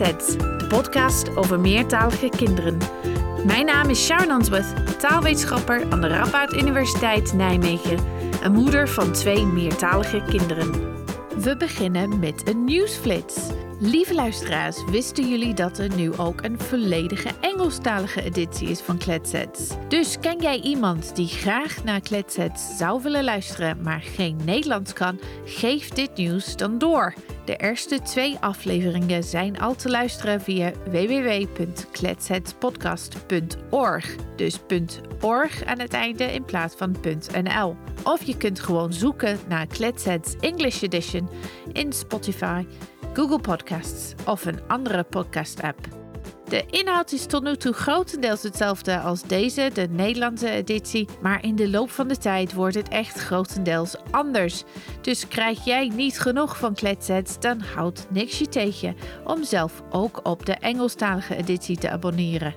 De podcast over meertalige kinderen. Mijn naam is Sharon Answorth, taalwetenschapper aan de Radboud Universiteit Nijmegen en moeder van twee meertalige kinderen. We beginnen met een nieuwsflits. Lieve luisteraars, wisten jullie dat er nu ook een volledige Engelstalige editie is van Kletsets? Dus ken jij iemand die graag naar Kletsets zou willen luisteren, maar geen Nederlands kan? Geef dit nieuws dan door. De eerste twee afleveringen zijn al te luisteren via www.kletsetspodcast.org. Dus .org aan het einde in plaats van .nl. Of je kunt gewoon zoeken naar Kletsets English Edition in Spotify Google Podcasts of een andere podcast-app. De inhoud is tot nu toe grotendeels hetzelfde als deze, de Nederlandse editie, maar in de loop van de tijd wordt het echt grotendeels anders. Dus krijg jij niet genoeg van Kletsets, dan houdt niks je tegen om zelf ook op de Engelstalige editie te abonneren.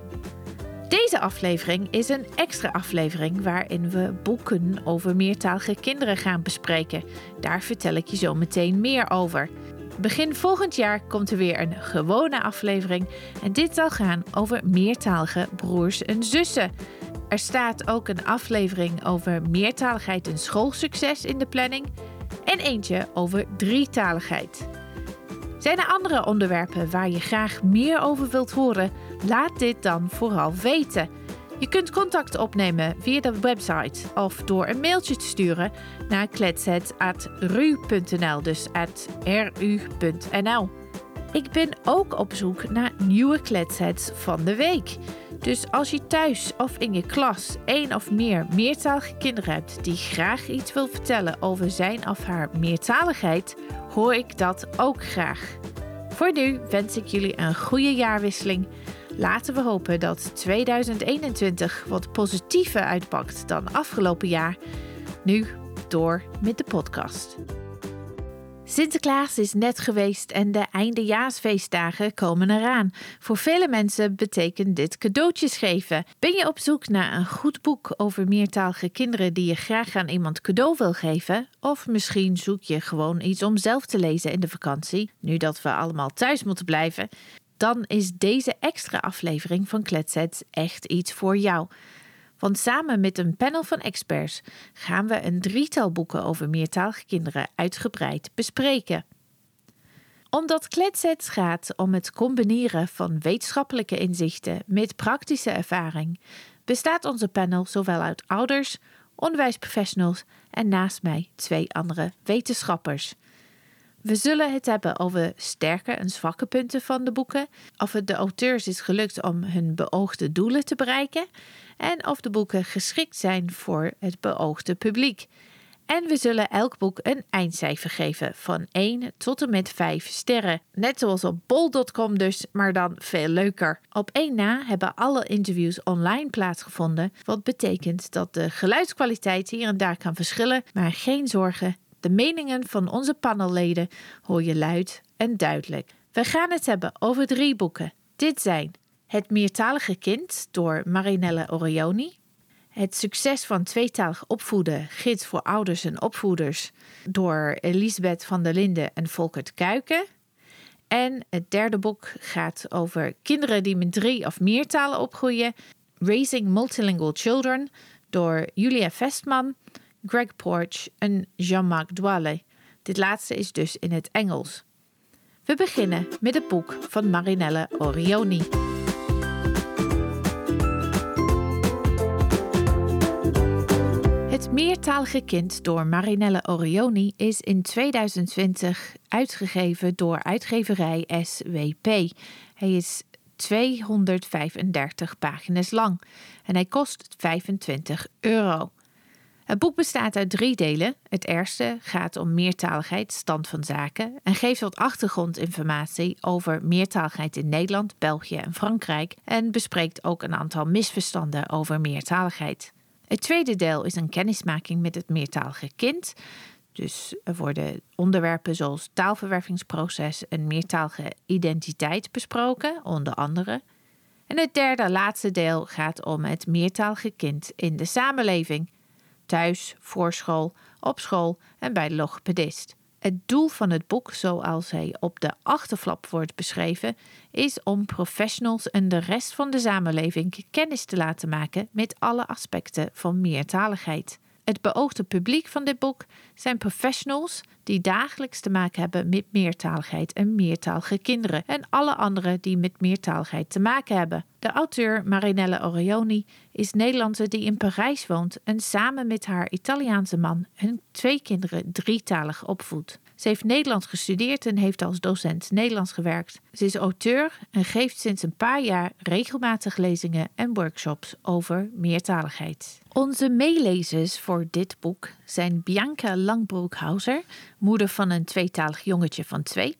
Deze aflevering is een extra aflevering waarin we boeken over meertalige kinderen gaan bespreken. Daar vertel ik je zo meteen meer over. Begin volgend jaar komt er weer een gewone aflevering en dit zal gaan over meertalige broers en zussen. Er staat ook een aflevering over meertaligheid en schoolsucces in de planning en eentje over drietaligheid. Zijn er andere onderwerpen waar je graag meer over wilt horen? Laat dit dan vooral weten. Je kunt contact opnemen via de website of door een mailtje te sturen naar kletset.ru.nl, dus ru.nl. Ik ben ook op zoek naar nieuwe kletsets van de week. Dus als je thuis of in je klas één of meer meertalige kinderen hebt die graag iets wil vertellen over zijn of haar meertaligheid, hoor ik dat ook graag. Voor nu wens ik jullie een goede jaarwisseling Laten we hopen dat 2021 wat positiever uitpakt dan afgelopen jaar. Nu door met de podcast. Sinterklaas is net geweest en de eindejaarsfeestdagen komen eraan. Voor vele mensen betekent dit cadeautjes geven. Ben je op zoek naar een goed boek over meertalige kinderen die je graag aan iemand cadeau wil geven? Of misschien zoek je gewoon iets om zelf te lezen in de vakantie, nu dat we allemaal thuis moeten blijven? Dan is deze extra aflevering van Kletsets echt iets voor jou. Want samen met een panel van experts gaan we een drietal boeken over meertalige kinderen uitgebreid bespreken. Omdat Kletsets gaat om het combineren van wetenschappelijke inzichten met praktische ervaring, bestaat onze panel zowel uit ouders, onderwijsprofessionals en naast mij twee andere wetenschappers. We zullen het hebben over sterke en zwakke punten van de boeken, of het de auteurs is gelukt om hun beoogde doelen te bereiken en of de boeken geschikt zijn voor het beoogde publiek. En we zullen elk boek een eindcijfer geven van 1 tot en met 5 sterren. Net zoals op bol.com dus, maar dan veel leuker. Op één na hebben alle interviews online plaatsgevonden, wat betekent dat de geluidskwaliteit hier en daar kan verschillen, maar geen zorgen, de meningen van onze panelleden hoor je luid en duidelijk. We gaan het hebben over drie boeken. Dit zijn Het meertalige kind door Marinelle Orioni. Het succes van tweetalig opvoeden, gids voor ouders en opvoeders door Elisabeth van der Linden en Volkert Kuiken. En het derde boek gaat over kinderen die met drie of meer talen opgroeien. Raising Multilingual Children door Julia Vestman Greg Porch en Jean-Marc Douale. Dit laatste is dus in het Engels. We beginnen met het boek van Marinelle Orioni. Het meertalige kind door Marinelle Orioni is in 2020 uitgegeven door uitgeverij SWP. Hij is 235 pagina's lang en hij kost 25 euro. Het boek bestaat uit drie delen. Het eerste gaat om meertaligheid, stand van zaken en geeft wat achtergrondinformatie over meertaligheid in Nederland, België en Frankrijk en bespreekt ook een aantal misverstanden over meertaligheid. Het tweede deel is een kennismaking met het meertalige kind. Dus er worden onderwerpen zoals taalverwervingsproces en meertalige identiteit besproken, onder andere. En het derde laatste deel gaat om het meertalige kind in de samenleving thuis, voor school, op school en bij de logopedist. Het doel van het boek, zoals hij op de achterflap wordt beschreven, is om professionals en de rest van de samenleving kennis te laten maken met alle aspecten van meertaligheid. Het beoogde publiek van dit boek zijn professionals die dagelijks te maken hebben met meertaligheid en meertalige kinderen en alle anderen die met meertaligheid te maken hebben. De auteur Marinella Orioni is Nederlandse die in Parijs woont en samen met haar Italiaanse man hun twee kinderen drietalig opvoedt. Ze heeft Nederlands gestudeerd en heeft als docent Nederlands gewerkt. Ze is auteur en geeft sinds een paar jaar regelmatig lezingen en workshops over meertaligheid. Onze meelezers voor dit boek zijn Bianca Langbroekhauser, moeder van een tweetalig jongetje van twee.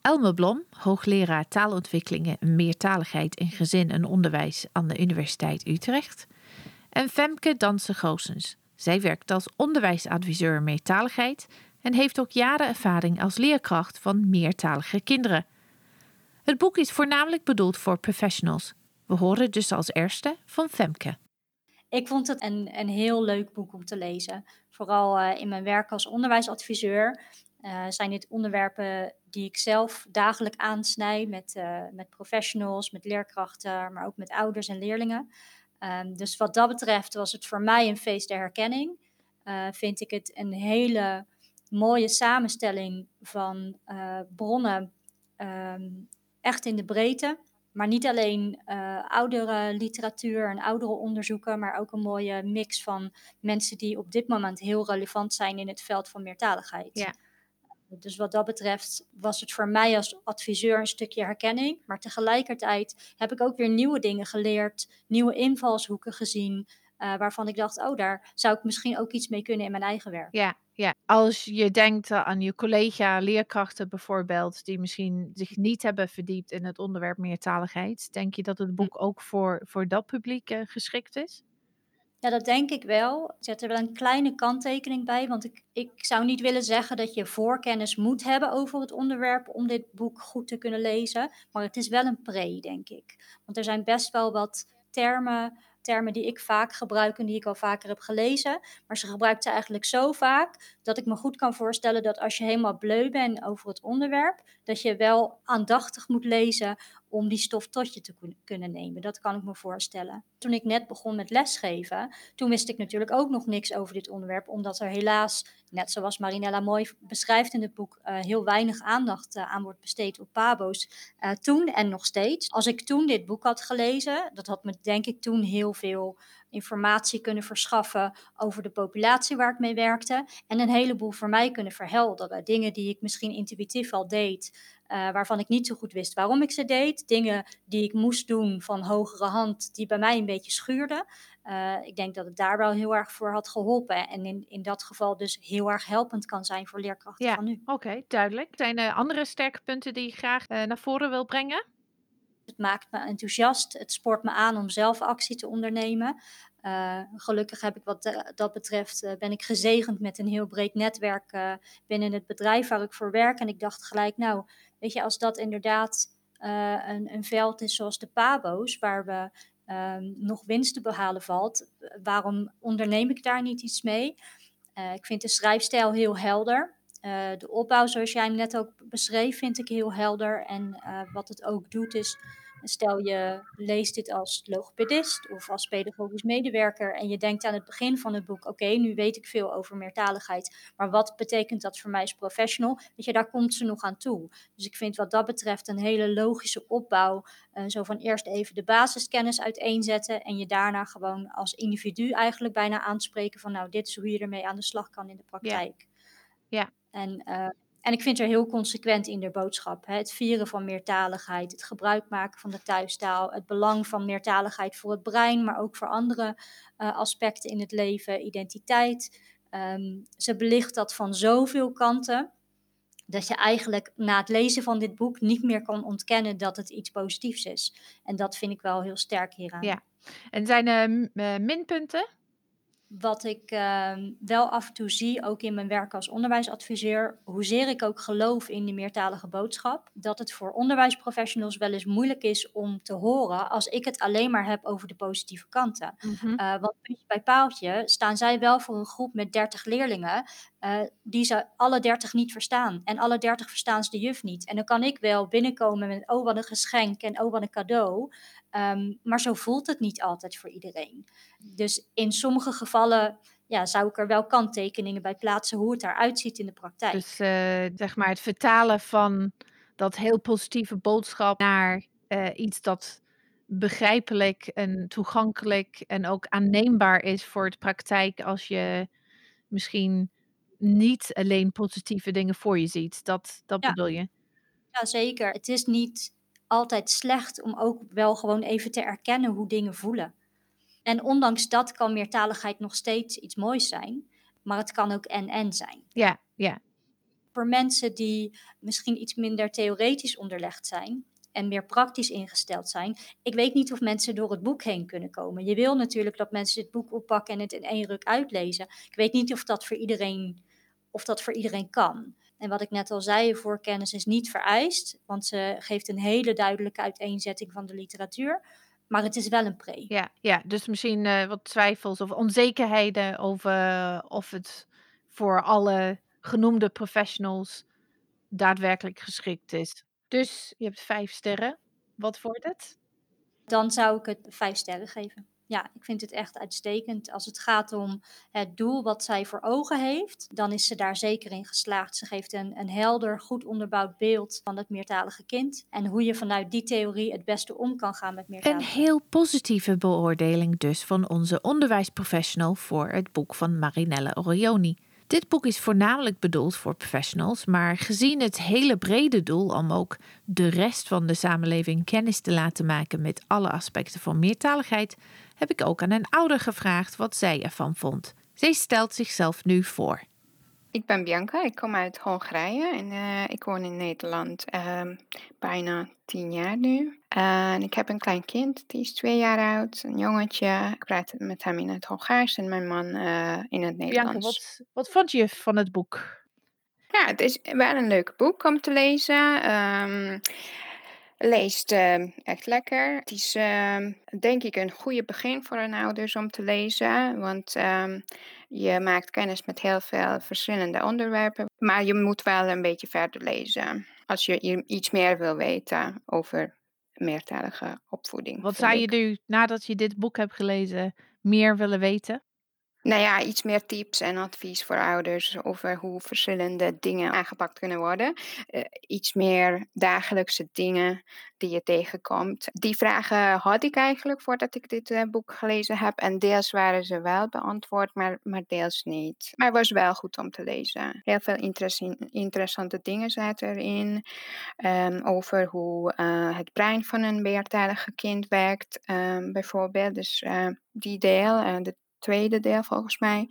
Elme Blom, hoogleraar taalontwikkelingen en meertaligheid in gezin en onderwijs aan de Universiteit Utrecht. En Femke Dansen-Goosens. Zij werkt als onderwijsadviseur meertaligheid en heeft ook jaren ervaring als leerkracht van meertalige kinderen. Het boek is voornamelijk bedoeld voor professionals. We horen dus als eerste van Femke. Ik vond het een, een heel leuk boek om te lezen. Vooral uh, in mijn werk als onderwijsadviseur uh, zijn dit onderwerpen die ik zelf dagelijks aansnijd met, uh, met professionals, met leerkrachten, maar ook met ouders en leerlingen. Um, dus wat dat betreft was het voor mij een feest der herkenning. vind ik het een hele mooie samenstelling van uh, bronnen, um, echt in de breedte. Maar niet alleen uh, oudere literatuur en oudere onderzoeken, maar ook een mooie mix van mensen die op dit moment heel relevant zijn in het veld van meertaligheid. Ja. Dus wat dat betreft was het voor mij als adviseur een stukje herkenning. Maar tegelijkertijd heb ik ook weer nieuwe dingen geleerd, nieuwe invalshoeken gezien. Uh, waarvan ik dacht, oh, daar zou ik misschien ook iets mee kunnen in mijn eigen werk. Ja, ja. als je denkt aan je collega-leerkrachten bijvoorbeeld, die misschien zich niet hebben verdiept in het onderwerp meertaligheid, denk je dat het hm. boek ook voor, voor dat publiek uh, geschikt is? Ja, dat denk ik wel. Ik zet er wel een kleine kanttekening bij, want ik, ik zou niet willen zeggen dat je voorkennis moet hebben over het onderwerp om dit boek goed te kunnen lezen. Maar het is wel een pre, denk ik. Want er zijn best wel wat termen termen die ik vaak gebruik en die ik al vaker heb gelezen. Maar ze gebruikt ze eigenlijk zo vaak dat ik me goed kan voorstellen dat als je helemaal bleu bent over het onderwerp, dat je wel aandachtig moet lezen om die stof tot je te kunnen nemen. Dat kan ik me voorstellen. Toen ik net begon met lesgeven, toen wist ik natuurlijk ook nog niks over dit onderwerp, omdat er helaas, net zoals Marinella mooi beschrijft in het boek, uh, heel weinig aandacht uh, aan wordt besteed op pabo's. Uh, toen en nog steeds. Als ik toen dit boek had gelezen, dat had me denk ik toen heel veel informatie kunnen verschaffen over de populatie waar ik mee werkte. En een heleboel voor mij kunnen verhelderen. Dingen die ik misschien intuïtief al deed, uh, waarvan ik niet zo goed wist waarom ik ze deed. Dingen die ik moest doen van hogere hand, die bij mij een beetje schuurden. Uh, ik denk dat het daar wel heel erg voor had geholpen. En in, in dat geval dus heel erg helpend kan zijn voor leerkrachten ja, van nu. Oké, duidelijk. Zijn er andere sterke punten die je graag uh, naar voren wil brengen? Het maakt me enthousiast. Het spoort me aan om zelf actie te ondernemen. Uh, gelukkig heb ik wat dat betreft, uh, ben ik gezegend met een heel breed netwerk uh, binnen het bedrijf waar ik voor werk. En ik dacht gelijk, nou, weet je, als dat inderdaad een, een, veld is zoals de Pabo's, waar we ehm, nog winst te behalen valt, waarom onderneem ik daar niet iets mee? ik vind de schrijfstijl heel helder. de opbouw, zoals jij hem net ook beschreef, vind ik heel helder. En wat het ook doet, is Stel je leest dit als logopedist of als pedagogisch medewerker en je denkt aan het begin van het boek, oké, nu weet ik veel over meertaligheid, maar wat betekent dat voor mij als professional? Weet je, daar komt ze nog aan toe. Dus ik vind wat dat betreft een hele logische opbouw, uh, zo van eerst even de basiskennis uiteenzetten en je daarna gewoon als individu eigenlijk bijna aanspreken van, nou, dit is hoe je ermee aan de slag kan in de praktijk. Ja. ja. En uh, en ik vind er heel consequent in de boodschap. Hè? Het vieren van meertaligheid, het gebruik maken van de thuistaal, het belang van meertaligheid voor het brein, maar ook voor andere uh, aspecten in het leven, identiteit. Um, ze belicht dat van zoveel kanten dat je eigenlijk na het lezen van dit boek niet meer kan ontkennen dat het iets positiefs is. En dat vind ik wel heel sterk hieraan. Ja, en zijn er uh, minpunten? Wat ik uh, wel af en toe zie, ook in mijn werk als onderwijsadviseur, hoezeer ik ook geloof in de meertalige boodschap, dat het voor onderwijsprofessionals wel eens moeilijk is om te horen als ik het alleen maar heb over de positieve kanten. Mm -hmm. uh, want bij paaltje staan zij wel voor een groep met 30 leerlingen uh, die ze alle dertig niet verstaan. En alle dertig verstaan ze de juf niet. En dan kan ik wel binnenkomen met, oh wat een geschenk en oh wat een cadeau. Um, maar zo voelt het niet altijd voor iedereen. Dus in sommige gevallen ja, zou ik er wel kanttekeningen bij plaatsen hoe het eruit ziet in de praktijk. Dus uh, zeg maar het vertalen van dat heel positieve boodschap naar uh, iets dat begrijpelijk en toegankelijk en ook aanneembaar is voor de praktijk als je misschien niet alleen positieve dingen voor je ziet. Dat, dat Ja. bedoel je? Ja, zeker. Het is niet altijd slecht om ook wel gewoon even te erkennen hoe dingen voelen. En ondanks dat kan meertaligheid nog steeds iets moois zijn, maar het kan ook en-en zijn. Ja, ja. Voor mensen die misschien iets minder theoretisch onderlegd zijn en meer praktisch ingesteld zijn, ik weet niet of mensen door het boek heen kunnen komen. Je wil natuurlijk dat mensen dit boek oppakken en het in één ruk uitlezen. Ik weet niet of dat voor iedereen, of dat voor iedereen kan. En wat ik net al zei, voorkennis is niet vereist, want ze geeft een hele duidelijke uiteenzetting van de literatuur. Maar het is wel een pre. Ja, ja dus misschien uh, wat twijfels of onzekerheden over of het voor alle genoemde professionals daadwerkelijk geschikt is. Dus je hebt vijf sterren. Wat wordt het? Dan zou ik het vijf sterren geven. Ja, ik vind het echt uitstekend. Als het gaat om het doel wat zij voor ogen heeft, dan is ze daar zeker in geslaagd. Ze geeft een, een helder, goed onderbouwd beeld van het meertalige kind. En hoe je vanuit die theorie het beste om kan gaan met meertaligheid. Een heel positieve beoordeling dus van onze onderwijsprofessional voor het boek van Marinelle Orioni. Dit boek is voornamelijk bedoeld voor professionals, maar gezien het hele brede doel om ook de rest van de samenleving kennis te laten maken met alle aspecten van meertaligheid, heb ik ook aan een ouder gevraagd wat zij ervan vond. Zij stelt zichzelf nu voor. Ik ben Bianca, ik kom uit Hongarije en uh, ik woon in Nederland uh, bijna tien jaar nu. En ik heb een klein kind, die is twee jaar oud, een jongetje. Ik praat met hem in het Hongaars en mijn man uh, in het Nederlands. Bianca, wat, wat vond je van het boek? Ja, het is wel een leuk boek om te lezen. Um, leest uh, echt lekker. Het is uh, denk ik een goede begin voor een ouders om te lezen. Want um, je maakt kennis met heel veel verschillende onderwerpen. Maar je moet wel een beetje verder lezen. Als je iets meer wil weten over meertalige opvoeding. Wat zou je nu, nadat je dit boek hebt gelezen, meer willen weten? Nou ja, iets meer tips en advies voor ouders over hoe verschillende dingen aangepakt kunnen worden. Uh, iets meer dagelijkse dingen die je tegenkomt. Die vragen had ik eigenlijk voordat ik dit uh, boek gelezen heb. En deels waren ze wel beantwoord, maar, maar deels niet. Maar het was wel goed om te lezen. Heel veel interessante dingen zaten erin. Um, over hoe uh, het brein van een meertalige kind werkt, um, bijvoorbeeld. Dus die deel, de tweede deel volgens mij.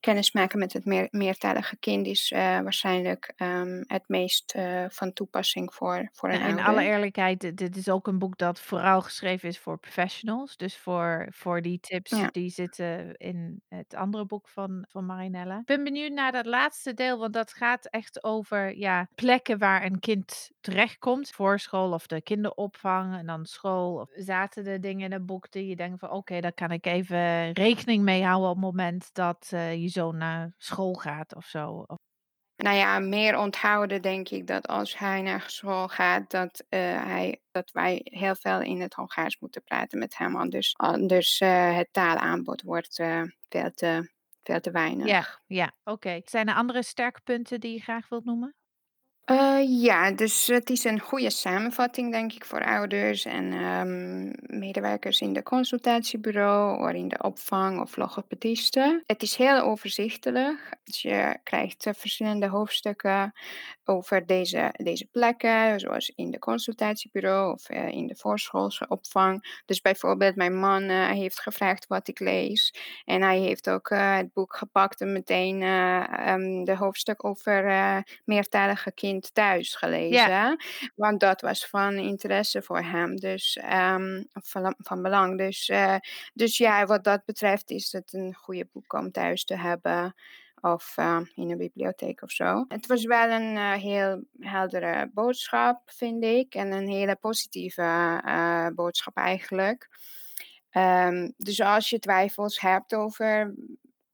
Kennis maken met het meer, meertalige kind is uh, waarschijnlijk um, het meest uh, van toepassing voor, voor een en in alle eerlijkheid, dit is ook een boek dat vooral geschreven is voor professionals. Dus voor, voor die tips ja. die zitten in het andere boek van, van Marinella. Ik ben benieuwd naar dat laatste deel, want dat gaat echt over ja, plekken waar een kind terechtkomt. Voorschool of de kinderopvang en dan school. Of zaten er dingen in het boek die je denkt van oké, okay, daar kan ik even rekening mee houden op het moment dat uh, je zoon naar school gaat of zo? Nou ja, meer onthouden denk ik dat als hij naar school gaat, dat, uh, hij, dat wij heel veel in het Hongaars moeten praten met hem. Anders, anders uh, het taalaanbod wordt veel, te, veel te weinig. Ja, ja oké. Okay. Zijn er andere sterke punten die je graag wilt noemen? Uh, ja, dus het is een goede samenvatting, denk ik, voor ouders en um, medewerkers in de consultatiebureau of in de opvang of logopedisten. Het is heel overzichtelijk. Dus je krijgt uh, verschillende hoofdstukken over deze, deze plekken, zoals in de consultatiebureau of uh, in de voorschoolse opvang. Dus bijvoorbeeld, mijn man heeft gevraagd wat ik lees en hij heeft ook het boek gepakt en meteen um, de hoofdstuk over meertalige kinderen thuis gelezen. Ja. Want dat was van interesse voor hem. Dus um, van, van belang. Dus, uh, dus ja, wat dat betreft is het een goede boek om thuis te hebben. Of uh, in een bibliotheek of zo. Het was wel een uh, heel heldere boodschap, vind ik. En een hele positieve boodschap eigenlijk. Um, dus als je twijfels hebt over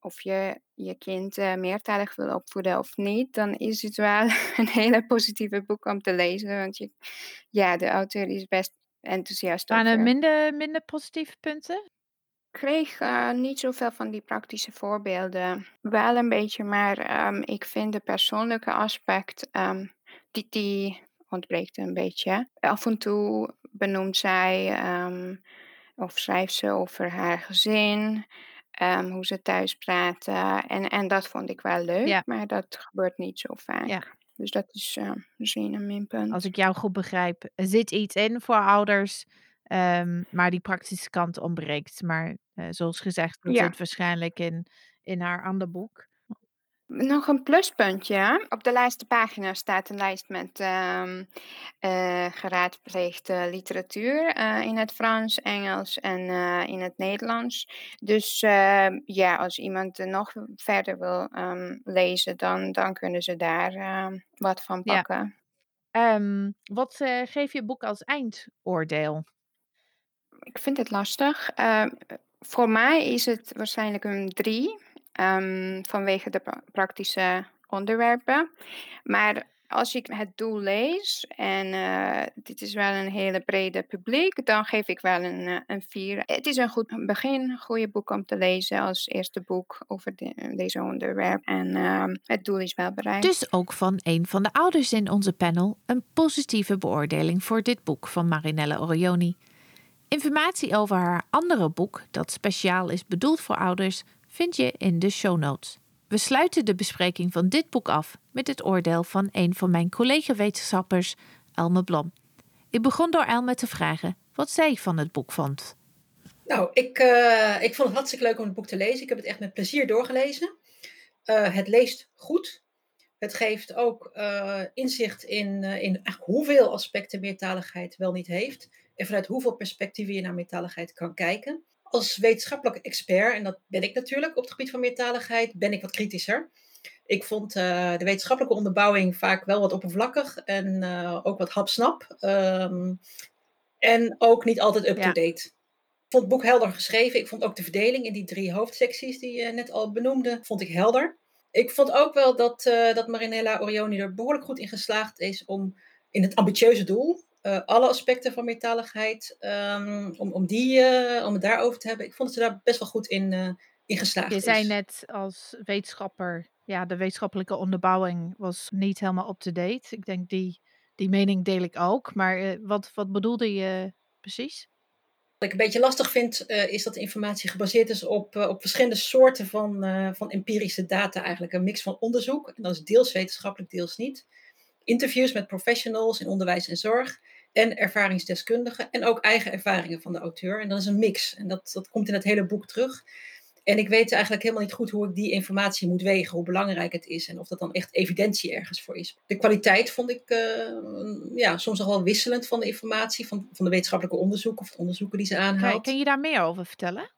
of je je kind uh, meertalig wil opvoeden of niet, dan is het wel een hele positieve boek om te lezen. Want je, ja, de auteur is best enthousiast Waren er minder, minder positieve punten? Ik kreeg uh, niet zoveel van die praktische voorbeelden. Wel een beetje, maar um, ik vind de persoonlijke aspect, um, die, die ontbreekt een beetje. Af en toe benoemt zij um, of schrijft ze over haar gezin, hoe ze thuis praten. En, en dat vond ik wel leuk, Ja. maar dat gebeurt niet zo vaak. Ja. Dus dat is uh, misschien een minpunt. Als ik jou goed begrijp, er zit iets in voor ouders, um, maar die praktische kant ontbreekt. Maar uh, zoals gezegd, dat Ja. zit waarschijnlijk in, in haar ander boek. Nog een pluspuntje. Op de laatste pagina staat een lijst met um, uh, geraadpleegde literatuur uh, in het Frans, Engels en uh, in het Nederlands. Dus ja, als iemand nog verder wil um, lezen, dan, dan kunnen ze daar ehm, wat van pakken. Ja. Um, wat geef je boek als eindoordeel? Ik vind het lastig. voor mij is het waarschijnlijk een drie. Um, vanwege de pra praktische onderwerpen. Maar als ik het doel lees, en uh, dit is wel een hele brede publiek, dan geef ik wel een, uh, een vier. Het is een goed begin, een goede boek om te lezen als eerste boek over de, deze onderwerp. En uh, het doel is wel bereikt. Dus ook van een van de ouders in onze panel een positieve beoordeling voor dit boek van Marinelle Orioni. Informatie over haar andere boek, dat speciaal is bedoeld voor ouders, vind je in de show notes. We sluiten de bespreking van dit boek af met het oordeel van een van mijn collega-wetenschappers, Elme Blom. Ik begon door Elme te vragen wat zij van het boek vond. Nou, ik, uh, ik vond het hartstikke leuk om het boek te lezen. Ik heb het echt met plezier doorgelezen. Uh, het leest goed. Het geeft ook uh, inzicht in, in hoeveel aspecten meertaligheid wel niet heeft. En vanuit hoeveel perspectieven je naar meertaligheid kan kijken als wetenschappelijk expert, en dat ben ik natuurlijk op het gebied van meertaligheid, ben ik wat kritischer. Ik vond uh, de wetenschappelijke onderbouwing vaak wel wat oppervlakkig en uh, ook wat hapsnap. Um, en ook niet altijd up-to-date. Ja. Ik vond het boek helder geschreven. Ik vond ook de verdeling in die drie hoofdsecties die je net al benoemde, vond ik helder. Ik vond ook wel dat, uh, dat Marinella Orioni er behoorlijk goed in geslaagd is om in het ambitieuze doel uh, alle aspecten van meertaligheid, um, om, om, die, uh, om het daarover te hebben. Ik vond dat ze daar best wel goed in, uh, in geslaagd Je is. zei net als wetenschapper, ja, de wetenschappelijke onderbouwing was niet helemaal up-to-date. Ik denk die, die mening deel ik ook. Maar wat, wat bedoelde je precies? Wat ik een beetje lastig vind, is dat de informatie gebaseerd is op, op verschillende soorten van, van empirische data eigenlijk. Een mix van onderzoek, en dat is deels wetenschappelijk, deels niet interviews met professionals in onderwijs en zorg en ervaringsdeskundigen en ook eigen ervaringen van de auteur. En dat is een mix en dat, dat komt in het hele boek terug. En ik weet eigenlijk helemaal niet goed hoe ik die informatie moet wegen, hoe belangrijk het is en of dat dan echt evidentie ergens voor is. De kwaliteit vond ik uh, ja, soms nog wel wisselend van de informatie, van, van de wetenschappelijke onderzoeken of de onderzoeken die ze aanhaalt. Kan, kan je daar meer over vertellen?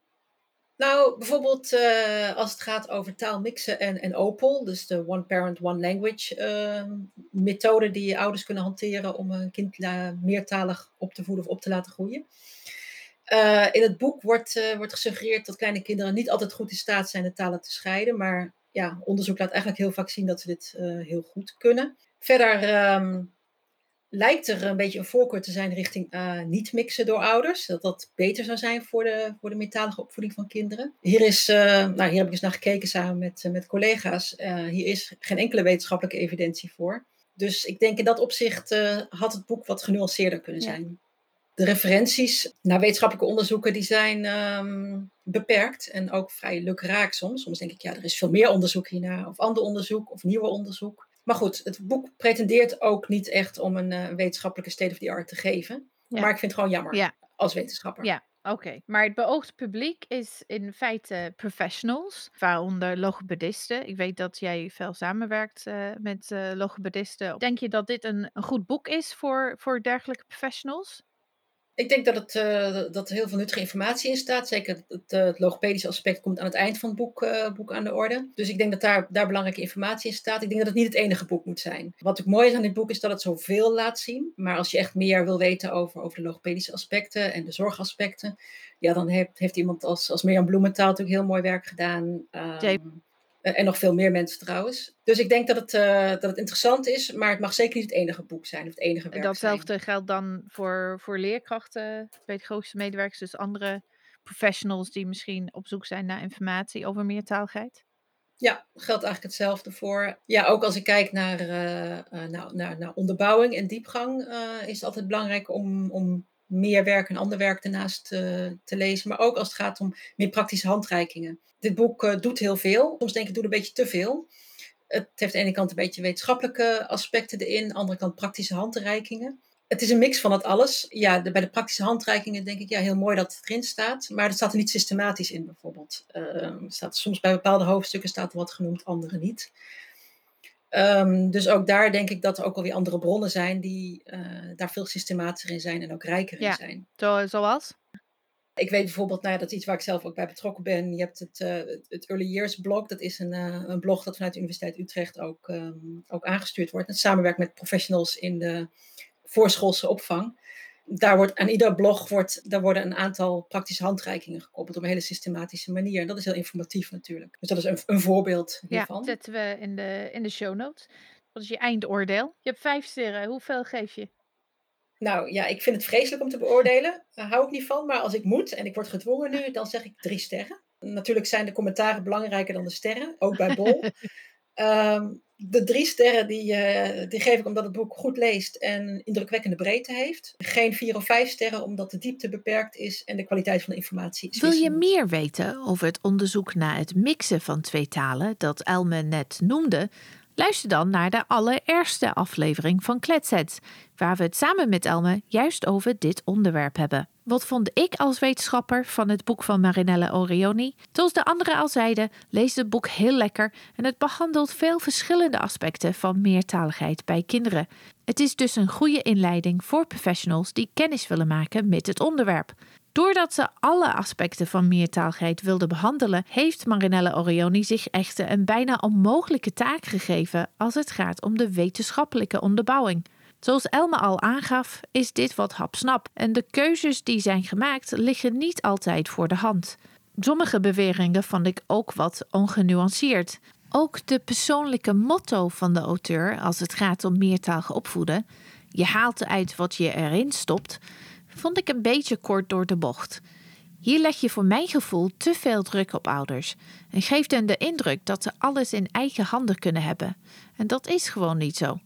Nou, bijvoorbeeld uh, als het gaat over taalmixen en, en OPAL, dus de One Parent, One Language uh, methode die ouders kunnen hanteren om een kind meertalig op te voeden of op te laten groeien. Uh, in het boek wordt, wordt gesuggereerd dat kleine kinderen niet altijd goed in staat zijn de talen te scheiden, maar ja, onderzoek laat eigenlijk heel vaak zien dat ze dit heel goed kunnen. Verder um, lijkt er een beetje een voorkeur te zijn richting uh, niet mixen door ouders. Dat dat beter zou zijn voor de, voor de meertalige opvoeding van kinderen. Hier, is, uh, nou, hier heb ik eens naar gekeken samen met, uh, met collega's. hier is geen enkele wetenschappelijke evidentie voor. Dus ik denk in dat opzicht had het boek wat genuanceerder kunnen zijn. Ja. De referenties naar wetenschappelijke onderzoeken die zijn um, beperkt en ook vrij lukraak soms. Soms denk ik, ja, er is veel meer onderzoek hiernaar, of ander onderzoek, of nieuwer onderzoek. Maar goed, het boek pretendeert ook niet echt om een uh, wetenschappelijke state of the art te geven. Ja. Maar ik vind het gewoon jammer ja. als wetenschapper. Ja, oké. Okay. Maar het beoogde publiek is in feite professionals, waaronder logopedisten. Ik weet dat jij veel samenwerkt uh, met uh, logopedisten. Denk je dat dit een, een goed boek is voor, voor dergelijke professionals? Ik denk dat, het, uh, dat er heel veel nuttige informatie in staat. Zeker het, het logopedische aspect komt aan het eind van het boek, uh, boek aan de orde. Dus ik denk dat daar, daar belangrijke informatie in staat. Ik denk dat het niet het enige boek moet zijn. Wat ook mooi is aan dit boek is dat het zoveel laat zien. Maar als je echt meer wil weten over, over de logopedische aspecten en de zorgaspecten, ja, dan heeft, heeft iemand als, als Mirjam Bloementaal natuurlijk heel mooi werk gedaan. Um, en nog veel meer mensen trouwens. Dus ik denk dat het, uh, dat het interessant is, maar het mag zeker niet het enige boek zijn of het enige werk Datzelfde zijn. geldt dan voor, voor leerkrachten, pedagogische medewerkers, dus andere professionals die misschien op zoek zijn naar informatie over meertaligheid? Ja, geldt eigenlijk hetzelfde voor. Ja, ook als ik kijk naar, uh, nou, naar, naar onderbouwing en diepgang, is het altijd belangrijk om, om meer werk en ander werk ernaast te, te lezen. Maar ook als het gaat om meer praktische handreikingen. Dit boek uh, doet heel veel. Soms denk ik, het doet een beetje te veel. Het heeft aan de ene kant een beetje wetenschappelijke aspecten erin. Aan de andere kant praktische handreikingen. Het is een mix van het alles. Ja, bij de praktische handreikingen denk ik, ja, heel mooi dat het erin staat. Maar het staat er niet systematisch in bijvoorbeeld. Uh, staat, soms bij bepaalde hoofdstukken staat er wat genoemd, andere niet. Um, dus ook daar denk ik dat er ook alweer andere bronnen zijn die uh, daar veel systematischer in zijn en ook rijker ja. in zijn. Zo, zoals? Ik weet bijvoorbeeld, nou ja, dat is iets waar ik zelf ook bij betrokken ben. Je hebt het, uh, het Early Years blog. Dat is een, uh, een blog dat vanuit de Universiteit Utrecht ook, um, ook aangestuurd wordt. Het samenwerkt met professionals in de voorschoolse opvang daar wordt, aan ieder blog wordt, daar worden een aantal praktische handreikingen gekoppeld op een hele systematische manier. En dat is heel informatief natuurlijk. Dus dat is een, een voorbeeld hiervan. Ja, zetten we in de, in de show notes. Wat is je eindoordeel? Je hebt vijf sterren. Hoeveel geef je? Nou ja, ik vind het vreselijk om te beoordelen. Daar hou ik niet van. Maar als ik moet en ik word gedwongen nu, dan zeg ik drie sterren. Natuurlijk zijn de commentaren belangrijker dan de sterren. Ook bij Bol. um, de drie sterren die, uh, die geef ik omdat het boek goed leest en indrukwekkende breedte heeft. Geen vier of vijf sterren omdat de diepte beperkt is en de kwaliteit van de informatie is Wil je meer weten over het onderzoek naar het mixen van twee talen dat Elme net noemde? Luister dan naar de allereerste aflevering van Kletsets, waar we het samen met Elme juist over dit onderwerp hebben. Wat vond ik als wetenschapper van het boek van Marinelle Orioni? Zoals de anderen al zeiden, leest het boek heel lekker en het behandelt veel verschillende aspecten van meertaligheid bij kinderen. Het is dus een goede inleiding voor professionals die kennis willen maken met het onderwerp. Doordat ze alle aspecten van meertaligheid wilde behandelen, heeft Marinelle Orioni zich echter een bijna onmogelijke taak gegeven als het gaat om de wetenschappelijke onderbouwing. Zoals Elma al aangaf, is dit wat hapsnap en de keuzes die zijn gemaakt liggen niet altijd voor de hand. Sommige beweringen vond ik ook wat ongenuanceerd. Ook de persoonlijke motto van de auteur als het gaat om meertalig opvoeden, je haalt uit wat je erin stopt, vond ik een beetje kort door de bocht. Hier leg je voor mijn gevoel te veel druk op ouders en geeft hen de indruk dat ze alles in eigen handen kunnen hebben. En dat is gewoon niet zo.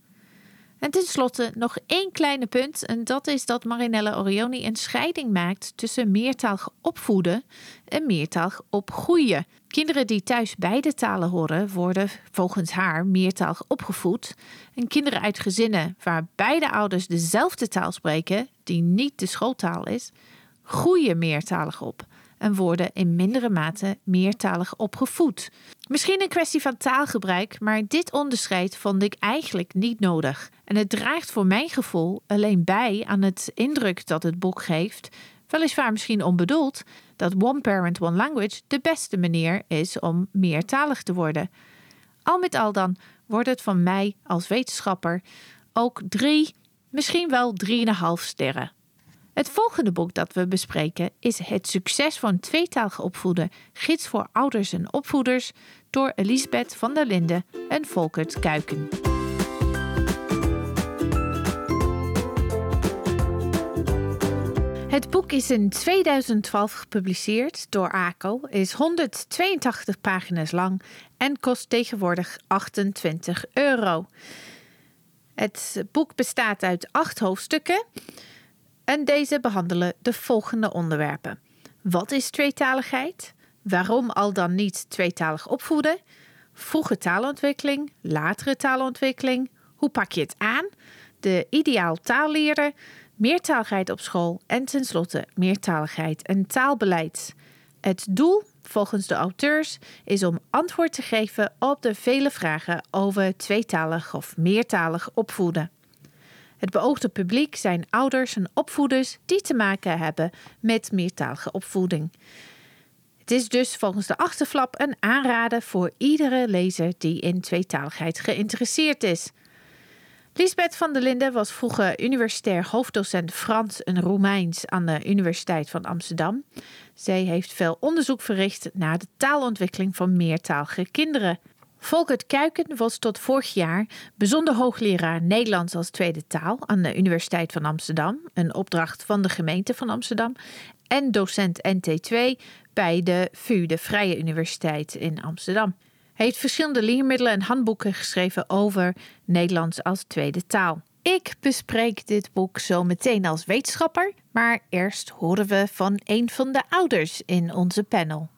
En tenslotte nog één kleine punt, en dat is dat Marinella Orioni een scheiding maakt tussen meertalig opvoeden en meertalig opgroeien. Kinderen die thuis beide talen horen, worden volgens haar meertalig opgevoed. En kinderen uit gezinnen waar beide ouders dezelfde taal spreken, die niet de schooltaal is, groeien meertalig op en worden in mindere mate meertalig opgevoed. Misschien een kwestie van taalgebruik, maar dit onderscheid vond ik eigenlijk niet nodig. En het draagt voor mijn gevoel alleen bij aan het indruk dat het boek geeft, weliswaar misschien onbedoeld, dat One Parent, One Language de beste manier is om meertalig te worden. Al met al dan wordt het van mij als wetenschapper ook drie, misschien wel drieënhalf sterren. Het volgende boek dat we bespreken is Het succes van tweetalig opvoeden, gids voor ouders en opvoeders door Elisabeth van der Linden en Volkert Kuiken. Het boek is in 2012 gepubliceerd door ACO, is 182 pagina's lang en kost tegenwoordig 28 euro. Het boek bestaat uit acht hoofdstukken en deze behandelen de volgende onderwerpen. Wat is tweetaligheid? Waarom al dan niet tweetalig opvoeden? Vroege taalontwikkeling, latere taalontwikkeling. Hoe pak je het aan? De ideaal taal leren, meertaligheid op school en tenslotte meertaligheid en taalbeleid. Het doel, volgens de auteurs, is om antwoord te geven op de vele vragen over tweetalig of meertalig opvoeden. Het beoogde publiek zijn ouders en opvoeders die te maken hebben met meertalige opvoeding. Het is dus volgens de achterflap een aanrader voor iedere lezer die in tweetaligheid geïnteresseerd is. Lisbeth van der Linden was vroeger universitair hoofddocent Frans en Roemeins aan de Universiteit van Amsterdam. Zij heeft veel onderzoek verricht naar de taalontwikkeling van meertalige kinderen. Volkert Kuiken was tot vorig jaar bijzonder hoogleraar Nederlands als tweede taal aan de Universiteit van Amsterdam, een opdracht van de gemeente van Amsterdam, en docent NT2 bij de VU, de Vrije Universiteit in Amsterdam. Hij heeft verschillende leermiddelen en handboeken geschreven over Nederlands als tweede taal. Ik bespreek dit boek zo meteen als wetenschapper, maar eerst horen we van een van de ouders in onze panel.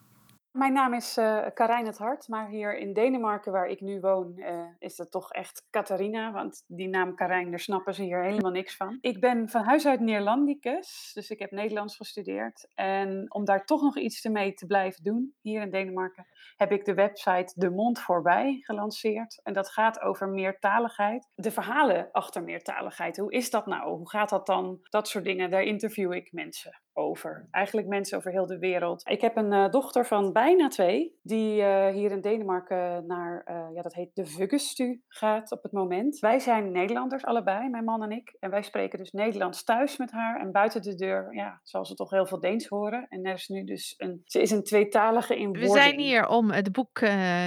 Mijn naam is uh, Karijn het Hart, maar hier in Denemarken, waar ik nu woon, uh, is het toch echt Catharina. Want die naam Karijn, daar snappen ze hier helemaal niks van. Ik ben van huis uit Neerlandicus, dus ik heb Nederlands gestudeerd. En om daar toch nog iets mee te blijven doen, hier in Denemarken, heb ik de website De Mond Voorbij gelanceerd. En dat gaat over meertaligheid. De verhalen achter meertaligheid. Hoe is dat nou? Hoe gaat dat dan? Dat soort dingen, daar interview ik mensen over. Eigenlijk mensen over heel de wereld. Ik heb een uh, dochter van bijna twee, die uh, hier in Denemarken naar, uh, ja, dat heet de Vuggestu gaat op het moment. Wij zijn Nederlanders allebei, mijn man en ik. En wij spreken dus Nederlands thuis met haar. En buiten de deur, ja, zal ze toch heel veel Deens horen. En er is nu dus een, ze is een tweetalige in We zijn hier om het boek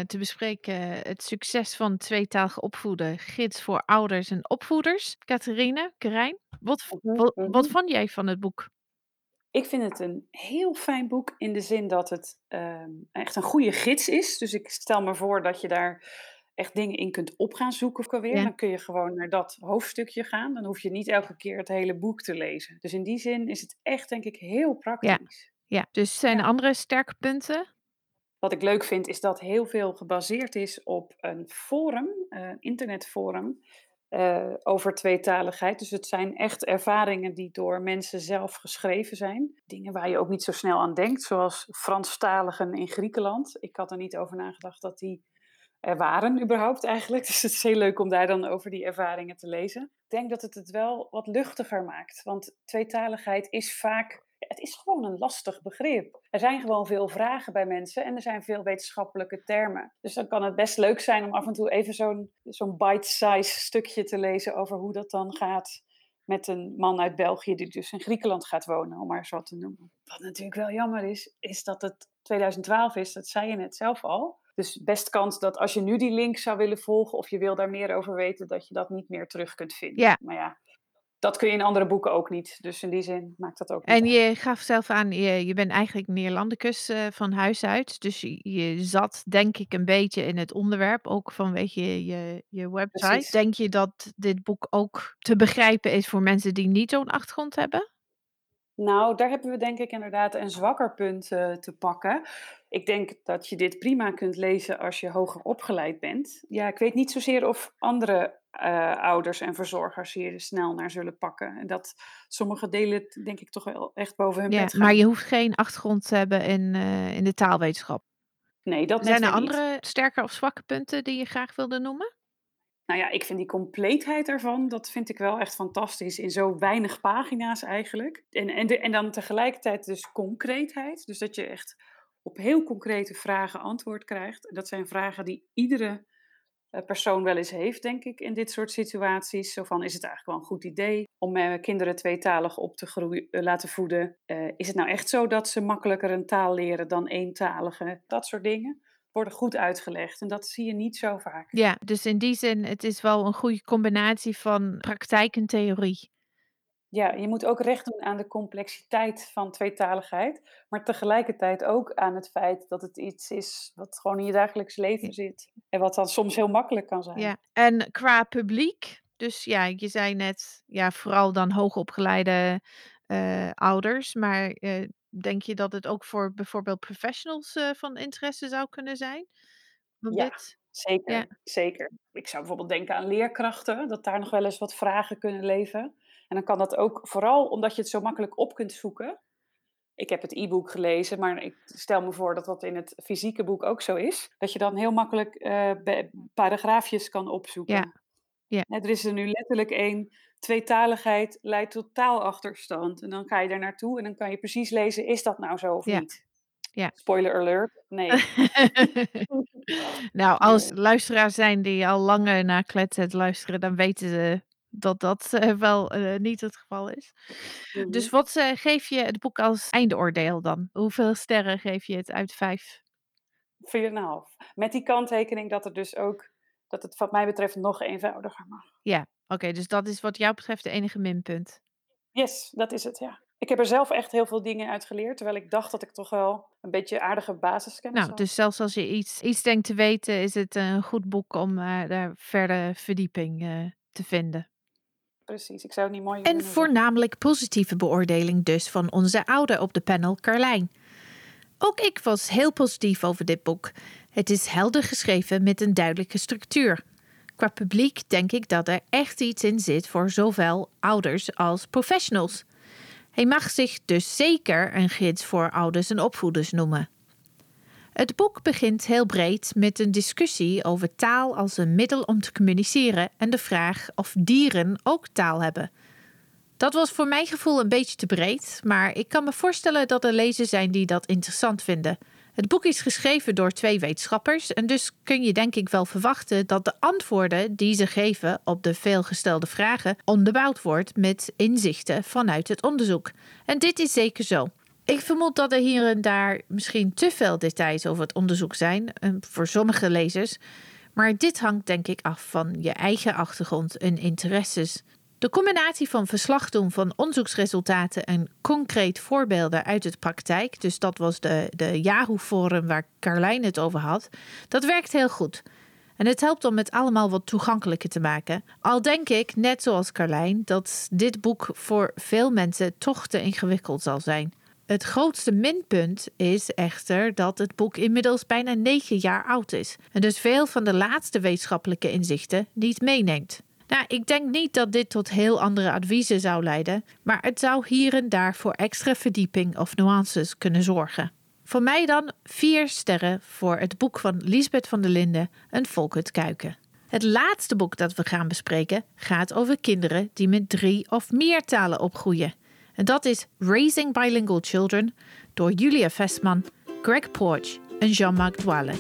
te bespreken. Het succes van tweetalige opvoeden. Gids voor ouders en opvoeders. Catharine, Karijn, wat, wat, wat vond jij van het boek? Ik vind het een heel fijn boek in de zin dat het uh, echt een goede gids is. Dus ik stel me voor dat je daar echt dingen in kunt op gaan zoeken of weer. Ja. Dan kun je gewoon naar dat hoofdstukje gaan. Dan hoef je niet elke keer het hele boek te lezen. Dus in die zin is het echt, denk ik, heel praktisch. Ja, ja. dus zijn er andere sterke punten? Wat ik leuk vind is dat heel veel gebaseerd is op een forum, een internetforum, uh, over tweetaligheid. Dus het zijn echt ervaringen die door mensen zelf geschreven zijn. Dingen waar je ook niet zo snel aan denkt, zoals Franstaligen in Griekenland. Ik had er niet over nagedacht dat die er waren überhaupt eigenlijk. Dus het is heel leuk om daar dan over die ervaringen te lezen. Ik denk dat het het wel wat luchtiger maakt. Want tweetaligheid is vaak het is gewoon een lastig begrip. Er zijn gewoon veel vragen bij mensen en er zijn veel wetenschappelijke termen. Dus dan kan het best leuk zijn om af en toe even zo'n zo'n bite-size stukje te lezen over hoe dat dan gaat met een man uit België die dus in Griekenland gaat wonen, om maar zo te noemen. Wat natuurlijk wel jammer is, is dat het 2012 is, dat zei je net zelf al. Dus best kans dat als je nu die link zou willen volgen of je wil daar meer over weten, dat je dat niet meer terug kunt vinden. Ja. Maar ja, dat kun je in andere boeken ook niet. Dus in die zin maakt dat ook niet En je gaf zelf aan, je, je bent eigenlijk Neerlandicus uh, van huis uit. Dus je, je, zat denk ik een beetje in het onderwerp, ook vanwege je, je, je website. Precies. Denk je dat dit boek ook te begrijpen is voor mensen die niet zo'n achtergrond hebben? Nou, daar hebben we denk ik inderdaad een zwakker punt uh, te pakken. Ik denk dat je dit prima kunt lezen als je hoger opgeleid bent. Ja, ik weet niet zozeer of andere uh, ouders en verzorgers hier snel naar zullen pakken. En dat sommige delen denk ik toch wel echt boven hun Ja, bed gaan. maar je hoeft geen achtergrond te hebben in, uh, in de taalwetenschap. Nee, dat Zijn er niet. andere sterke of zwakke punten die je graag wilde noemen? Nou ja, ik vind die compleetheid ervan, dat vind ik wel echt fantastisch. In zo weinig pagina's eigenlijk. En, en, de, en dan tegelijkertijd dus concreetheid. Dus dat je echt op heel concrete vragen antwoord krijgt. Dat zijn vragen die iedere persoon wel eens heeft, denk ik, in dit soort situaties. Zo van, is het eigenlijk wel een goed idee om uh, kinderen tweetalig op te groeien, uh, laten voeden? Eh, is het nou echt zo dat ze makkelijker een taal leren dan eentalige? Dat soort dingen worden goed uitgelegd. En dat zie je niet zo vaak. Ja, dus in die zin, het is wel een goede combinatie van praktijk en theorie. Ja, je moet ook recht doen aan de complexiteit van tweetaligheid, maar tegelijkertijd ook aan het feit dat het iets is wat gewoon in je dagelijks leven zit en wat dan soms heel makkelijk kan zijn. Ja, en qua publiek, dus ja, je zei net, ja, vooral dan hoogopgeleide uh, ouders, maar uh, denk je dat het ook voor bijvoorbeeld professionals uh, van interesse zou kunnen zijn? Want Ja, dit, zeker, ja, zeker. Ik zou bijvoorbeeld denken aan leerkrachten, dat daar nog wel eens wat vragen kunnen leven. En dan kan dat ook vooral omdat je het zo makkelijk op kunt zoeken. Ik heb het e-book gelezen, maar ik stel me voor dat dat in het fysieke boek ook zo is. Dat je dan heel makkelijk be- paragraafjes kan opzoeken. ja, ja, Er is er nu letterlijk één tweetaligheid leidt tot taalachterstand. En dan ga je daar naartoe en dan kan je precies lezen, is dat nou zo of Ja. niet? Ja. Spoiler alert, nee. nou, als luisteraars zijn die al langer naar Kletset luisteren, dan weten ze dat dat eh, wel eh, niet het geval is. Mhm. Dus wat eh, geef je het boek als eindoordeel dan? Hoeveel sterren geef je het uit vijf? 4,5. Met die kanttekening dat het dus ook, dat het wat mij betreft nog eenvoudiger mag. Ja, oké, dus dat is wat jou betreft de enige minpunt. Yes, dat is het, ja. Ik heb er zelf echt heel veel dingen uit geleerd, terwijl ik dacht dat ik toch wel een beetje aardige basiskennis Nou, had. dus zelfs als je iets, iets denkt te weten, is het een goed boek om daar verder verdieping te vinden. Precies, ik zou het niet mooi En voornamelijk positieve beoordeling dus van onze ouder op de panel, Carlijn. Ook ik was heel positief over dit boek. Het is helder geschreven met een duidelijke structuur. Qua publiek denk ik dat er echt iets in zit voor zowel ouders als professionals. Hij mag zich dus zeker een gids voor ouders en opvoeders noemen. Het boek begint heel breed met een discussie over taal als een middel om te communiceren en de vraag of dieren ook taal hebben. Dat was voor mijn gevoel een beetje te breed, maar ik kan me voorstellen dat er lezers zijn die dat interessant vinden. Het boek is geschreven door twee wetenschappers en dus kun je denk ik wel verwachten dat de antwoorden die ze geven op de veelgestelde vragen onderbouwd wordt met inzichten vanuit het onderzoek. En dit is zeker zo. Ik vermoed dat er hier en daar misschien te veel details over het onderzoek zijn, eh, voor sommige lezers. Maar dit hangt denk ik af van je eigen achtergrond en interesses. De combinatie van verslag doen van onderzoeksresultaten en concreet voorbeelden uit de praktijk, dus dat was de, de Yahoo-forum waar Carlijn het over had, dat werkt heel goed. En het helpt om het allemaal wat toegankelijker te maken. Al denk ik, net zoals Carlijn, dat dit boek voor veel mensen toch te ingewikkeld zal zijn. Het grootste minpunt is echter dat het boek inmiddels bijna negen jaar oud is. En dus veel van de laatste wetenschappelijke inzichten niet meeneemt. Nou, ik denk niet dat dit tot heel andere adviezen zou leiden, maar het zou hier en daar voor extra verdieping of nuances kunnen zorgen. Voor mij dan vier sterren voor het boek van Lisbeth van der Linden en Volkert Kuiken. Het laatste boek dat we gaan bespreken gaat over kinderen die met drie of meer talen opgroeien. En dat is Raising Bilingual Children door Julia Vestman, Greg Porch en Jean-Marc Dwale.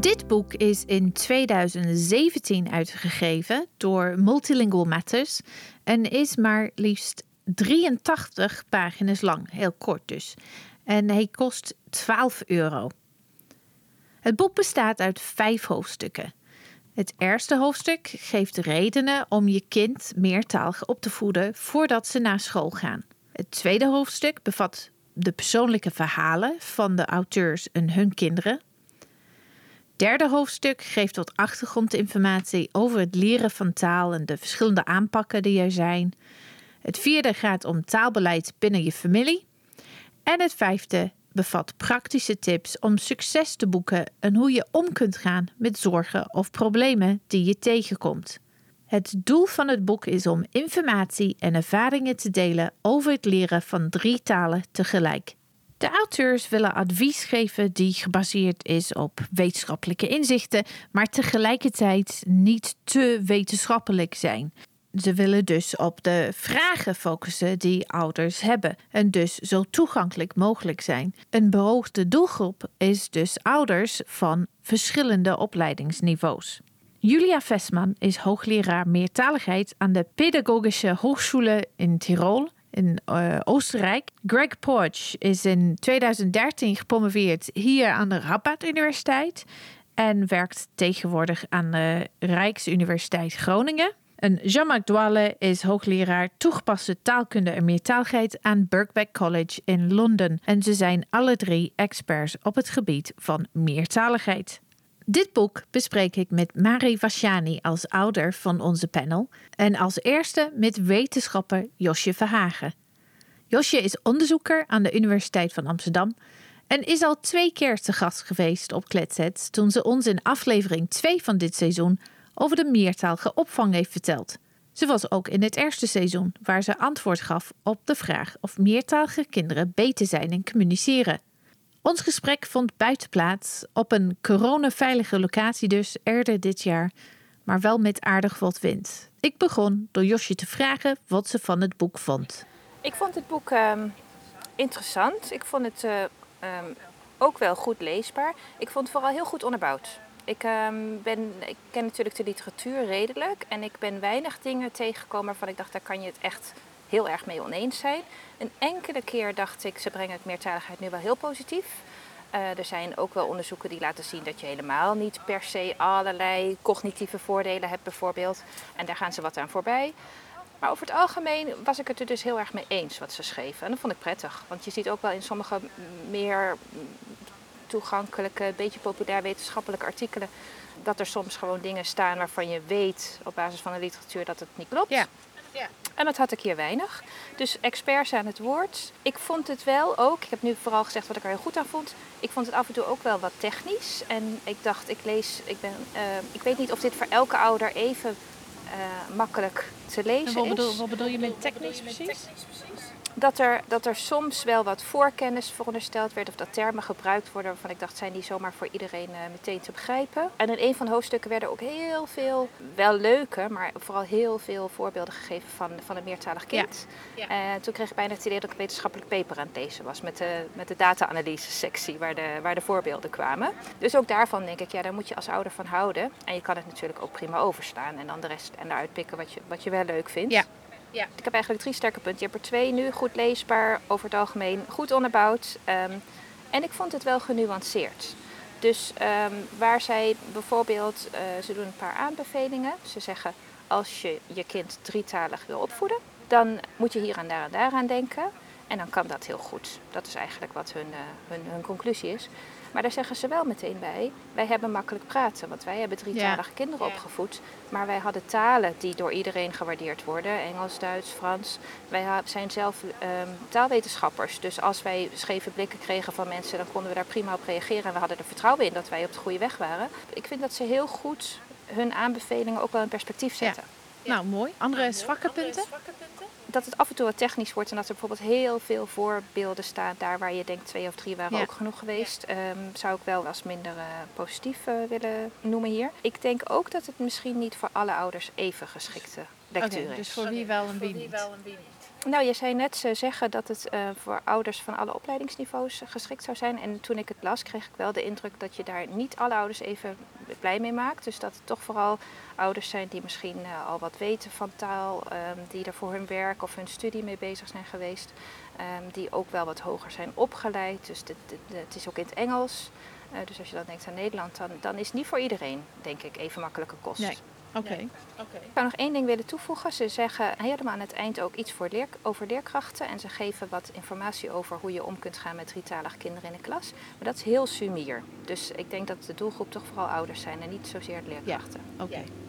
Dit boek is in 2017 uitgegeven door Multilingual Matters en is maar liefst 83 pagina's lang, heel kort dus. En hij kost 12 euro. Het boek bestaat uit vijf hoofdstukken. Het eerste hoofdstuk geeft redenen om je kind meertalig op te voeden voordat ze naar school gaan. Het tweede hoofdstuk bevat de persoonlijke verhalen van de auteurs en hun kinderen. Derde hoofdstuk geeft wat achtergrondinformatie over het leren van taal en de verschillende aanpakken die er zijn. Het vierde gaat om taalbeleid binnen je familie. En het vijfde bevat praktische tips om succes te boeken en hoe je om kunt gaan met zorgen of problemen die je tegenkomt. Het doel van het boek is om informatie en ervaringen te delen over het leren van drie talen tegelijk. De auteurs willen advies geven die gebaseerd is op wetenschappelijke inzichten, maar tegelijkertijd niet te wetenschappelijk zijn. Ze willen dus op de vragen focussen die ouders hebben en dus zo toegankelijk mogelijk zijn. Een beoogde doelgroep is dus ouders van verschillende opleidingsniveaus. Julia Vestman is hoogleraar meertaligheid aan de Pedagogische Hochschule in Tirol in uh, Oostenrijk. Greg Porch is in 2013 gepromoveerd hier aan de Rabat Universiteit en werkt tegenwoordig aan de Rijksuniversiteit Groningen. En Jean-Marc Douale is hoogleraar toegepaste taalkunde en meertaligheid aan Birkbeck College in Londen. En ze zijn alle drie experts op het gebied van meertaligheid. Dit boek bespreek ik met Mari Vasjani als ouder van onze panel en als eerste met wetenschapper Josje Verhagen. Josje is onderzoeker aan de Universiteit van Amsterdam en is al twee keer te gast geweest op Kletsets toen ze ons in aflevering 2 van dit seizoen over de meertalige opvang heeft verteld. Ze was ook in het eerste seizoen, waar ze antwoord gaf op de vraag of meertalige kinderen beter zijn in communiceren. Ons gesprek vond buiten plaats, op een coronaveilige locatie dus, eerder dit jaar, maar wel met aardig wat wind. Ik begon door Josje te vragen wat ze van het boek vond. Ik vond het boek ehm, interessant. Ik vond het eh, ehm, ook wel goed leesbaar. Ik vond het vooral heel goed onderbouwd. Ik, ehm, ben, ik ken natuurlijk de literatuur redelijk en ik ben weinig dingen tegengekomen waarvan ik dacht, daar kan je het echt heel erg mee oneens zijn. Een enkele keer dacht ik, ze brengen het meertaligheid nu wel heel positief. Uh, er zijn ook wel onderzoeken die laten zien dat je helemaal niet per se allerlei cognitieve voordelen hebt, bijvoorbeeld. En daar gaan ze wat aan voorbij. Maar over het algemeen was ik het er dus heel erg mee eens wat ze schreven. En dat vond ik prettig. Want je ziet ook wel in sommige meer toegankelijke, beetje populair wetenschappelijke artikelen. dat er soms gewoon dingen staan waarvan je weet op basis van de literatuur dat het niet klopt. Ja. Ja. En dat had ik hier weinig. Dus experts aan het woord. Ik vond het wel ook, ik heb nu vooral gezegd wat ik er heel goed aan vond. Ik vond het af en toe ook wel wat technisch. En ik dacht, ik lees, ik ben, uh, ik weet niet of dit voor elke ouder even uh, makkelijk te lezen en wat bedoel, is. Wat bedoel je met technisch precies? Dat er, dat er soms wel wat voorkennis verondersteld werd, of dat termen gebruikt worden waarvan ik dacht, zijn die zomaar voor iedereen uh, meteen te begrijpen. En in een van de hoofdstukken werden ook heel veel, wel leuke, maar vooral heel veel voorbeelden gegeven van, van een meertalig kind. Ja. Ja. Uh, toen kreeg ik bijna het idee dat ik een wetenschappelijk paper aan het lezen was met de, met de data-analyse sectie waar de, waar de voorbeelden kwamen. Dus ook daarvan denk ik, ja, daar moet je als ouder van houden. En je kan het natuurlijk ook prima overslaan en dan de rest en eruit pikken wat je, wat je wel leuk vindt. Ja. Ja. Ik heb eigenlijk drie sterke punten. Je hebt er twee nu, goed leesbaar, over het algemeen goed onderbouwd. Um, en ik vond het wel genuanceerd. Dus um, waar zij bijvoorbeeld, uh, ze doen een paar aanbevelingen. Ze zeggen, als je je kind drietalig wil opvoeden, dan moet je hier en daar en daar aan denken. En dan kan dat heel goed. Dat is eigenlijk wat hun, uh, hun, hun conclusie is. Maar daar zeggen ze wel meteen bij, wij hebben makkelijk praten, want wij hebben drietalige ja. kinderen opgevoed. Maar wij hadden talen die door iedereen gewaardeerd worden, Engels, Duits, Frans. Wij zijn zelf um, taalwetenschappers, dus als wij scheve blikken kregen van mensen, dan konden we daar prima op reageren. En we hadden er vertrouwen in dat wij op de goede weg waren. Ik vind dat ze heel goed hun aanbevelingen ook wel in perspectief zetten. Ja. Nou, mooi. Andere zwakke punten? Dat het af en toe wat technisch wordt en dat er bijvoorbeeld heel veel voorbeelden staan daar waar je denkt twee of drie waren ja. ook genoeg geweest, ja. um, zou ik wel als minder uh, positief uh, willen noemen hier. Ik denk ook dat het misschien niet voor alle ouders even geschikte lectuur okay, is. Dus voor wie wel en wie niet? Nou, je zei net ze zeggen dat het uh, voor ouders van alle opleidingsniveaus geschikt zou zijn. En toen ik het las, kreeg ik wel de indruk dat je daar niet alle ouders even blij mee maakt. Dus dat het toch vooral ouders zijn die misschien uh, al wat weten van taal, um, die er voor hun werk of hun studie mee bezig zijn geweest. Um, die ook wel wat hoger zijn opgeleid. Dus het is ook in het Engels. Dus als je dan denkt aan Nederland, dan, dan is niet voor iedereen, denk ik, even makkelijke kost. Nee. Oké. Okay. Okay. Ik zou nog één ding willen toevoegen. Ze zeggen helemaal aan het eind ook iets voor leer, over leerkrachten. En ze geven wat informatie over hoe je om kunt gaan met drietalige kinderen in de klas. Maar dat is heel sumier. Dus ik denk dat de doelgroep toch vooral ouders zijn en niet zozeer leerkrachten. Ja. Oké. Okay.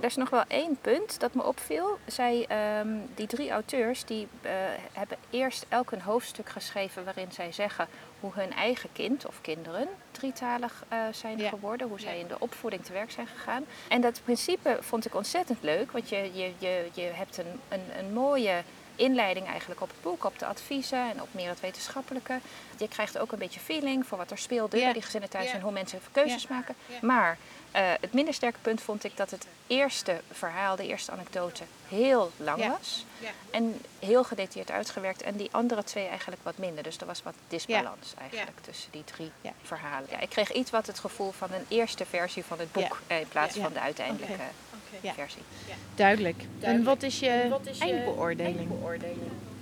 Er is nog wel één punt dat me opviel. Zij, um, die drie auteurs die, uh, hebben eerst elk een hoofdstuk geschreven waarin zij zeggen hoe hun eigen kind of kinderen drietalig uh, zijn ja. geworden, hoe zij in de opvoeding te werk zijn gegaan. En dat principe vond ik ontzettend leuk, want je, je, je, je hebt een, een, een mooie inleiding eigenlijk op het boek, op de adviezen en op meer het wetenschappelijke. Je krijgt ook een beetje feeling voor wat er speelde bij die gezinnen thuis en hoe mensen keuzes maken. Maar uh, het minder sterke punt vond ik dat het eerste verhaal, de eerste anekdote, heel lang was. En heel gedetailleerd uitgewerkt. En die andere twee eigenlijk wat minder. Dus er was wat disbalans eigenlijk tussen die drie verhalen. Ja, ik kreeg iets wat het gevoel van een eerste versie van het boek in plaats van de uiteindelijke okay. Okay. versie. Duidelijk. Duidelijk. En wat is je, wat is je eindbeoordeling? eindbeoordeling?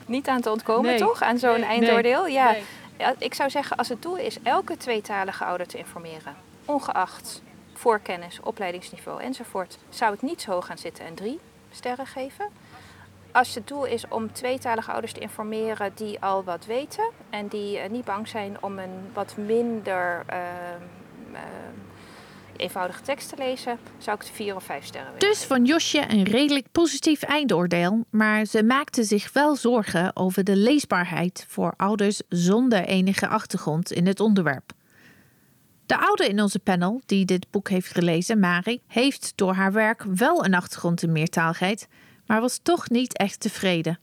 Niet aan te ontkomen, nee. toch? Aan zo'n nee. eindoordeel? Nee. Ja. ja. Ik zou zeggen, als het doel is elke tweetalige ouder te informeren, ongeacht voorkennis, opleidingsniveau enzovoort, zou ik niet zo hoog gaan zitten en drie sterren geven. Als het doel is om tweetalige ouders te informeren die al wat weten en die uh, niet bang zijn om een wat minder uh, uh, eenvoudige tekst te lezen, zou ik de vier of vijf sterren willen. Dus van Josje een redelijk positief eindoordeel, maar ze maakte zich wel zorgen over de leesbaarheid voor ouders zonder enige achtergrond in het onderwerp. De ouder in onze panel, die dit boek heeft gelezen, Mari, heeft door haar werk wel een achtergrond in meertaligheid, maar was toch niet echt tevreden.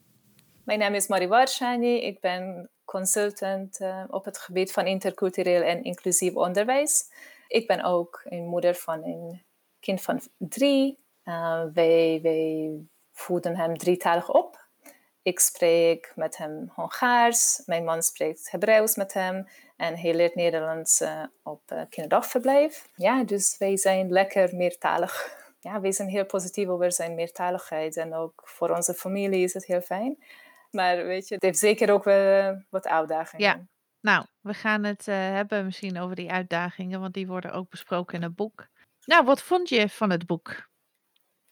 Mijn naam is Mari Warshani. Ik ben consultant uh, op het gebied van intercultureel en inclusief onderwijs. Ik ben ook een moeder van een kind van drie. Uh, wij, wij voeden hem drietalig op. Ik spreek met hem Hongaars, mijn man spreekt Hebreeuws met hem en hij leert Nederlands uh, op uh, kinderdagverblijf. Ja, dus wij zijn lekker meertalig. Ja, wij zijn heel positief over zijn meertaligheid en ook voor onze familie is het heel fijn. Maar weet je, het heeft zeker ook wel wat uitdagingen. Ja, nou, we gaan het uh, hebben misschien over die uitdagingen, want die worden ook besproken in het boek. Nou, wat vond je van het boek?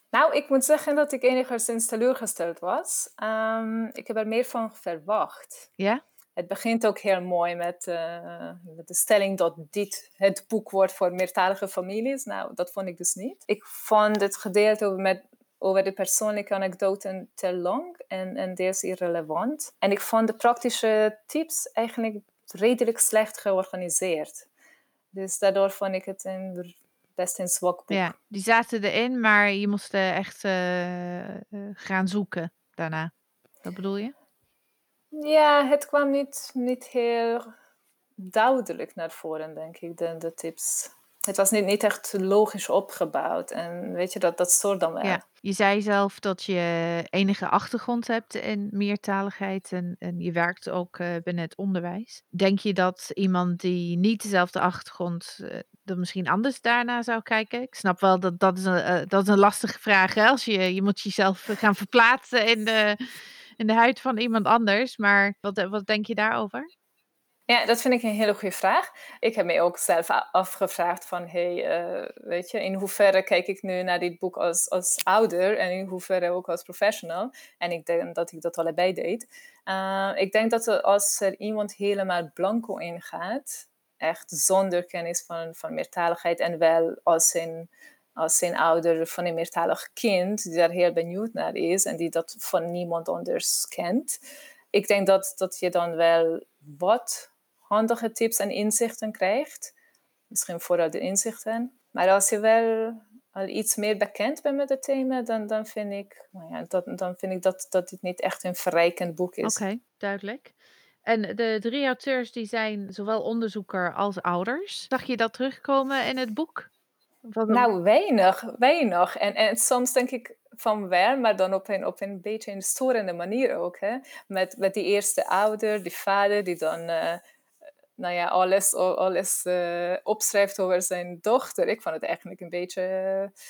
Nou, ik moet zeggen dat ik enigszins teleurgesteld was. Um, ik heb er meer van verwacht. Ja? Het begint ook heel mooi met, uh, met, de stelling dat dit het boek wordt voor meertalige families. Nou, dat vond ik dus niet. Ik vond het gedeelte over, met, over de persoonlijke anekdoten te lang en, en deels irrelevant. En ik vond de praktische tips eigenlijk redelijk slecht georganiseerd. Dus daardoor vond ik het een best een zwak boek. Ja, die zaten erin, maar je moest echt uh, gaan zoeken daarna. Dat bedoel je? Ja, het kwam niet, niet heel duidelijk naar voren, denk ik, de, de tips. Het was niet, niet echt logisch opgebouwd. En weet je, dat, dat stoort dan wel. Ja, je zei zelf dat je enige achtergrond hebt in meertaligheid en, en je werkt ook uh, binnen het onderwijs. Denk je dat iemand die niet dezelfde achtergrond uh, misschien anders daarna zou kijken? Ik snap wel dat dat is een, uh, dat is een lastige vraag. Hè? Als je, je moet jezelf gaan verplaatsen in de, in de huid van iemand anders. Maar wat, wat denk je daarover? Ja, dat vind ik een hele goede vraag. Ik heb me ook zelf afgevraagd van, hey, uh, weet je, in hoeverre kijk ik nu naar dit boek als, als ouder en in hoeverre ook als professional. En ik denk dat ik dat allebei deed. Uh, ik denk dat als er iemand helemaal blanco ingaat, echt zonder kennis van, van meertaligheid en wel als zijn, als zijn ouder van een meertalig kind, die daar heel benieuwd naar is en die dat van niemand anders kent. Ik denk dat, dat je dan wel wat handige tips en inzichten krijgt. Misschien vooral de inzichten. Maar als je wel al iets meer bekend bent met het thema, dan, dan, vind, ik, nou ja, dat, dan vind ik dat, dat dit niet echt een verrijkend boek is. Oké, okay, duidelijk. En de drie auteurs die zijn zowel onderzoeker als ouders. Zag je dat terugkomen in het boek? Nou, weinig, weinig. En, en soms denk ik van wel, maar dan op een, op een beetje een storende manier ook. Hè? Met, met die eerste ouder, die vader, die dan uh, nou ja, alles, alles uh, opschrijft over zijn dochter. Ik vond het eigenlijk een beetje uh,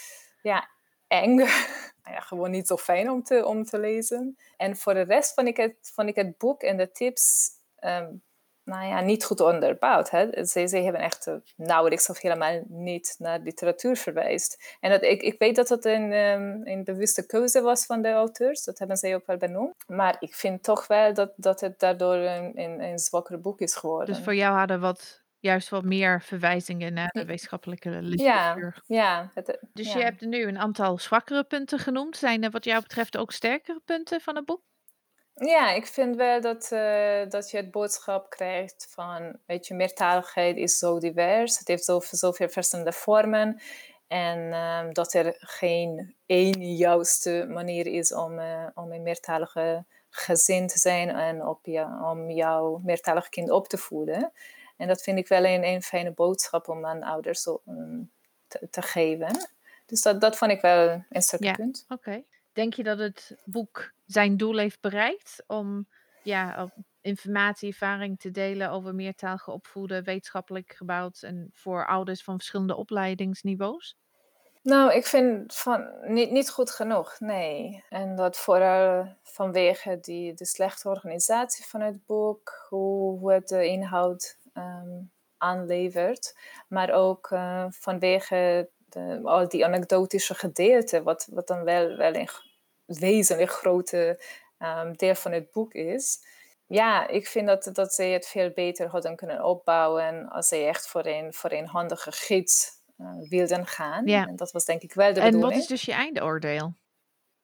ja, eng. nou ja, gewoon niet zo fijn om te, om te lezen. En voor de rest vond ik het, vond ik het boek en de tips um, nou ja, niet goed onderbouwd. Hè? Ze, ze hebben echt uh, nauwelijks of helemaal niet naar literatuur verwijst. En dat, ik, ik weet dat het een, um, een bewuste keuze was van de auteurs. Dat hebben zij ook wel benoemd. Maar ik vind toch wel dat, dat het daardoor een, een, een zwakker boek is geworden. Dus voor jou hadden wat juist wat meer verwijzingen naar de wetenschappelijke literatuur. Ja, ja. Het, dus ja. je hebt nu een aantal zwakkere punten genoemd. Zijn er wat jou betreft ook sterkere punten van het boek? Ja, ik vind wel dat, uh, dat je het boodschap krijgt van, weet je, meertaligheid is zo divers. Het heeft zoveel, zoveel verschillende vormen. En uh, dat er geen één juiste manier is om, uh, om een meertalige gezin te zijn en op je, om jouw meertalig kind op te voeden. En dat vind ik wel een, een fijne boodschap om aan ouders um, te, te, geven. Dus dat, dat vond ik wel een sterk ja, punt. Oké. Okay. Denk je dat het boek zijn doel heeft bereikt om ja, informatie, ervaring te delen over meertalige opvoeden, wetenschappelijk gebouwd en voor ouders van verschillende opleidingsniveaus? Nou, ik vind van niet, niet goed genoeg, nee. En dat vooral vanwege die, de slechte organisatie van het boek, hoe, hoe het de inhoud um, aanlevert, maar ook uh, vanwege de, al die anekdotische gedeelte, wat, wat dan wel, wel een wezenlijk grote um, deel van het boek is. Ja, ik vind dat, dat zij het veel beter hadden kunnen opbouwen als zij echt voor een, voor een handige gids uh, wilden gaan. Ja. En dat was denk ik wel de en bedoeling. En wat is dus je eindoordeel?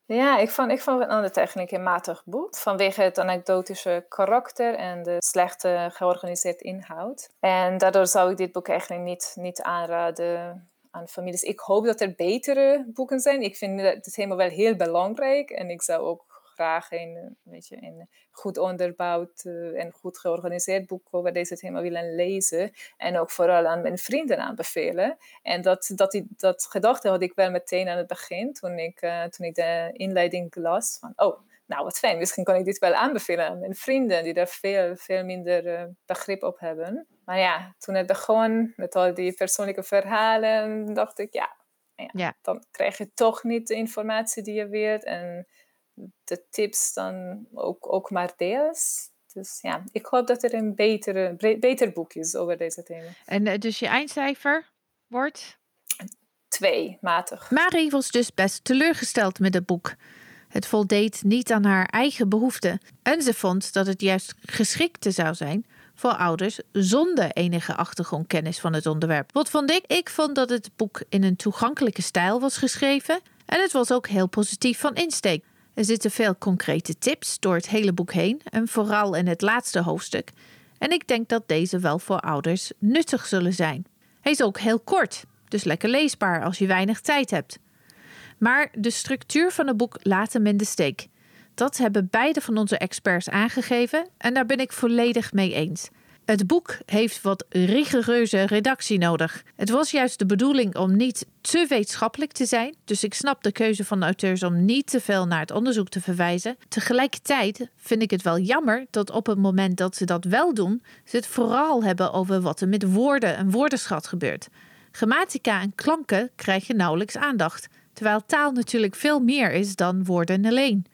Ja, ik vond, ik vond het techniek een matig boek. Vanwege het anekdotische karakter en de slechte georganiseerde inhoud. En daardoor zou ik dit boek eigenlijk niet, niet aanraden aan families. Ik hoop dat er betere boeken zijn. Ik vind het thema wel heel belangrijk. En ik zou ook graag een, weet je, een goed onderbouwd en goed georganiseerd boek over deze thema willen lezen. En ook vooral aan mijn vrienden aanbevelen. En dat, dat, die, dat gedachte had ik wel meteen aan het begin, toen ik, toen ik de inleiding las. Van, oh, nou wat fijn, misschien kan ik dit wel aanbevelen aan mijn vrienden die daar veel, veel minder begrip op hebben. Maar ja, toen het begon met al die persoonlijke verhalen, dacht ik, ja, ja, dan krijg je toch niet de informatie die je wilt. En de tips dan ook, ook maar deels. Dus ja, ik hoop dat er een betere, beter boek is over deze thema. En uh, dus je eindcijfer wordt? Twee, matig. Marie was dus best teleurgesteld met het boek. Het voldeed niet aan haar eigen behoeften. En ze vond dat het juist geschikte zou zijn voor ouders zonder enige achtergrondkennis van het onderwerp. Wat vond ik? Ik vond dat het boek in een toegankelijke stijl was geschreven en het was ook heel positief van insteek. Er zitten veel concrete tips door het hele boek heen en vooral in het laatste hoofdstuk. En ik denk dat deze wel voor ouders nuttig zullen zijn. Hij is ook heel kort, dus lekker leesbaar als je weinig tijd hebt. Maar de structuur van het boek laat hem in de steek. Dat hebben beide van onze experts aangegeven en daar ben ik volledig mee eens. Het boek heeft wat rigoureuze redactie nodig. Het was juist de bedoeling om niet te wetenschappelijk te zijn, dus ik snap de keuze van de auteurs om niet te veel naar het onderzoek te verwijzen. Tegelijkertijd vind ik het wel jammer dat op het moment dat ze dat wel doen, ze het vooral hebben over wat er met woorden en woordenschat gebeurt. Grammatica en klanken krijgen nauwelijks aandacht, terwijl taal natuurlijk veel meer is dan woorden alleen.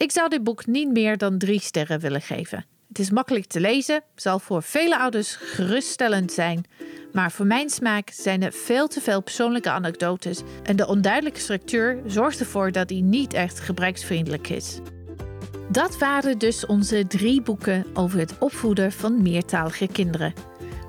Ik zou dit boek niet meer dan drie sterren willen geven. Het is makkelijk te lezen, zal voor vele ouders geruststellend zijn. Maar voor mijn smaak zijn er veel te veel persoonlijke anekdotes en de onduidelijke structuur zorgt ervoor dat hij niet echt gebruiksvriendelijk is. Dat waren dus onze drie boeken over het opvoeden van meertalige kinderen.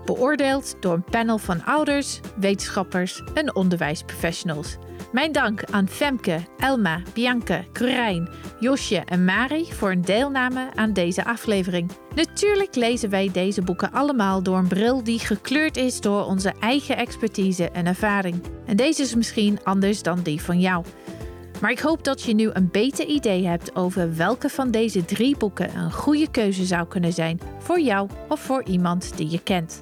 Beoordeeld door een panel van ouders, wetenschappers en onderwijsprofessionals. Mijn dank aan Femke, Elma, Bianca, Corijn, Josje en Mari voor een deelname aan deze aflevering. Natuurlijk lezen wij deze boeken allemaal door een bril die gekleurd is door onze eigen expertise en ervaring. En deze is misschien anders dan die van jou. Maar ik hoop dat je nu een beter idee hebt over welke van deze drie boeken een goede keuze zou kunnen zijn voor jou of voor iemand die je kent.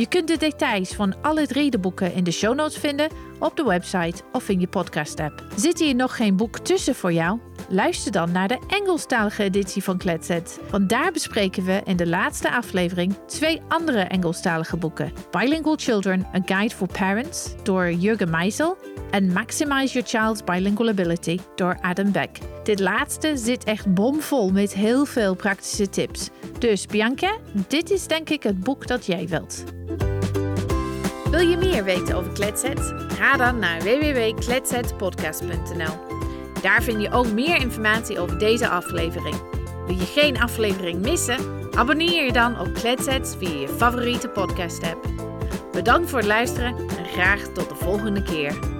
Je kunt de details van alle drie de boeken in de show notes vinden op de website of in je podcast-app. Zit hier nog geen boek tussen voor jou? Luister dan naar de Engelstalige editie van Kletset. Want daar bespreken we in de laatste aflevering twee andere Engelstalige boeken: Bilingual Children: A Guide for Parents door Jurgen Meisel en Maximize Your Child's Bilingual Ability door Adam Beck. Dit laatste zit echt bomvol met heel veel praktische tips. Dus Bianca, dit is denk ik het boek dat jij wilt. Wil je meer weten over Kletset? Ga dan naar www.kletsetpodcast.nl. Daar vind je ook meer informatie over deze aflevering. Wil je geen aflevering missen? Abonneer je dan op Kletset via je favoriete podcast app. Bedankt voor het luisteren en graag tot de volgende keer.